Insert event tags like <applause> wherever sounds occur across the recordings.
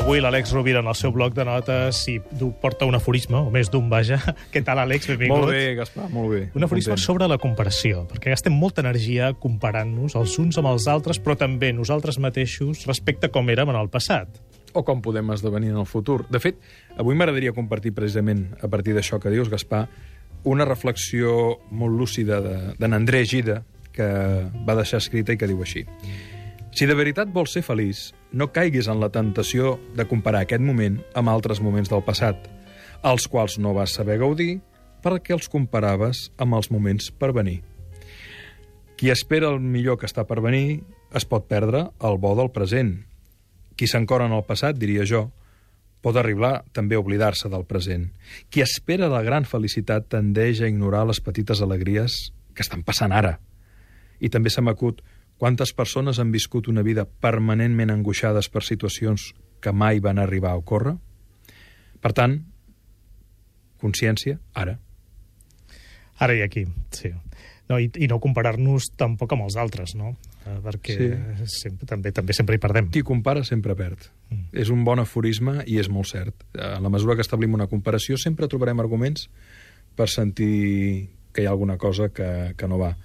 avui l'Àlex Rovira en el seu bloc de notes i porta un aforisme, o més d'un, vaja. <laughs> Què tal, Àlex? Benvingut. Molt bé, Gaspar, molt bé. Un aforisme Content. sobre la comparació, perquè gastem molta energia comparant-nos els uns amb els altres, però també nosaltres mateixos respecte a com érem en el passat. O com podem esdevenir en el futur. De fet, avui m'agradaria compartir precisament, a partir d'això que dius, Gaspar, una reflexió molt lúcida de- d'en André Gida, que va deixar escrita i que diu així. Si de veritat vols ser feliç, no caiguis en la tentació de comparar aquest moment amb altres moments del passat, els quals no vas saber gaudir perquè els comparaves amb els moments per venir. Qui espera el millor que està per venir es pot perdre el bo del present. Qui s'encora en el passat, diria jo, pot arribar també a oblidar-se del present. Qui espera la gran felicitat tendeix a ignorar les petites alegries que estan passant ara. I també se m'acut quantes persones han viscut una vida permanentment angoixades per situacions que mai van arribar a ocórrer. Per tant, consciència, ara. Ara i aquí, sí. No, i, I no comparar-nos tampoc amb els altres, no? Eh, Perquè Sí. sempre, també també sempre hi perdem. Qui compara sempre perd. Mm. És un bon aforisme i és molt cert. En la mesura que establim una comparació sempre trobarem arguments per sentir que hi ha alguna cosa que, que no va.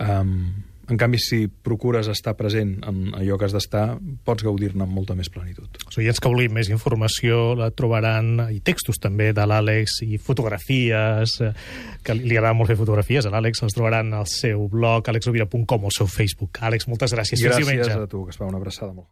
Um, en canvi, si procures estar present en allò que has d'estar, pots gaudir-ne amb molta més plenitud. Els oients que vulguin més informació la trobaran, i textos també de l'Àlex, i fotografies, eh, que li agrada molt fer fotografies a l'Àlex, els trobaran al seu blog, alexrovira.com, o al seu Facebook. Àlex, moltes gràcies. Gràcies a tu, que es fa una abraçada molt.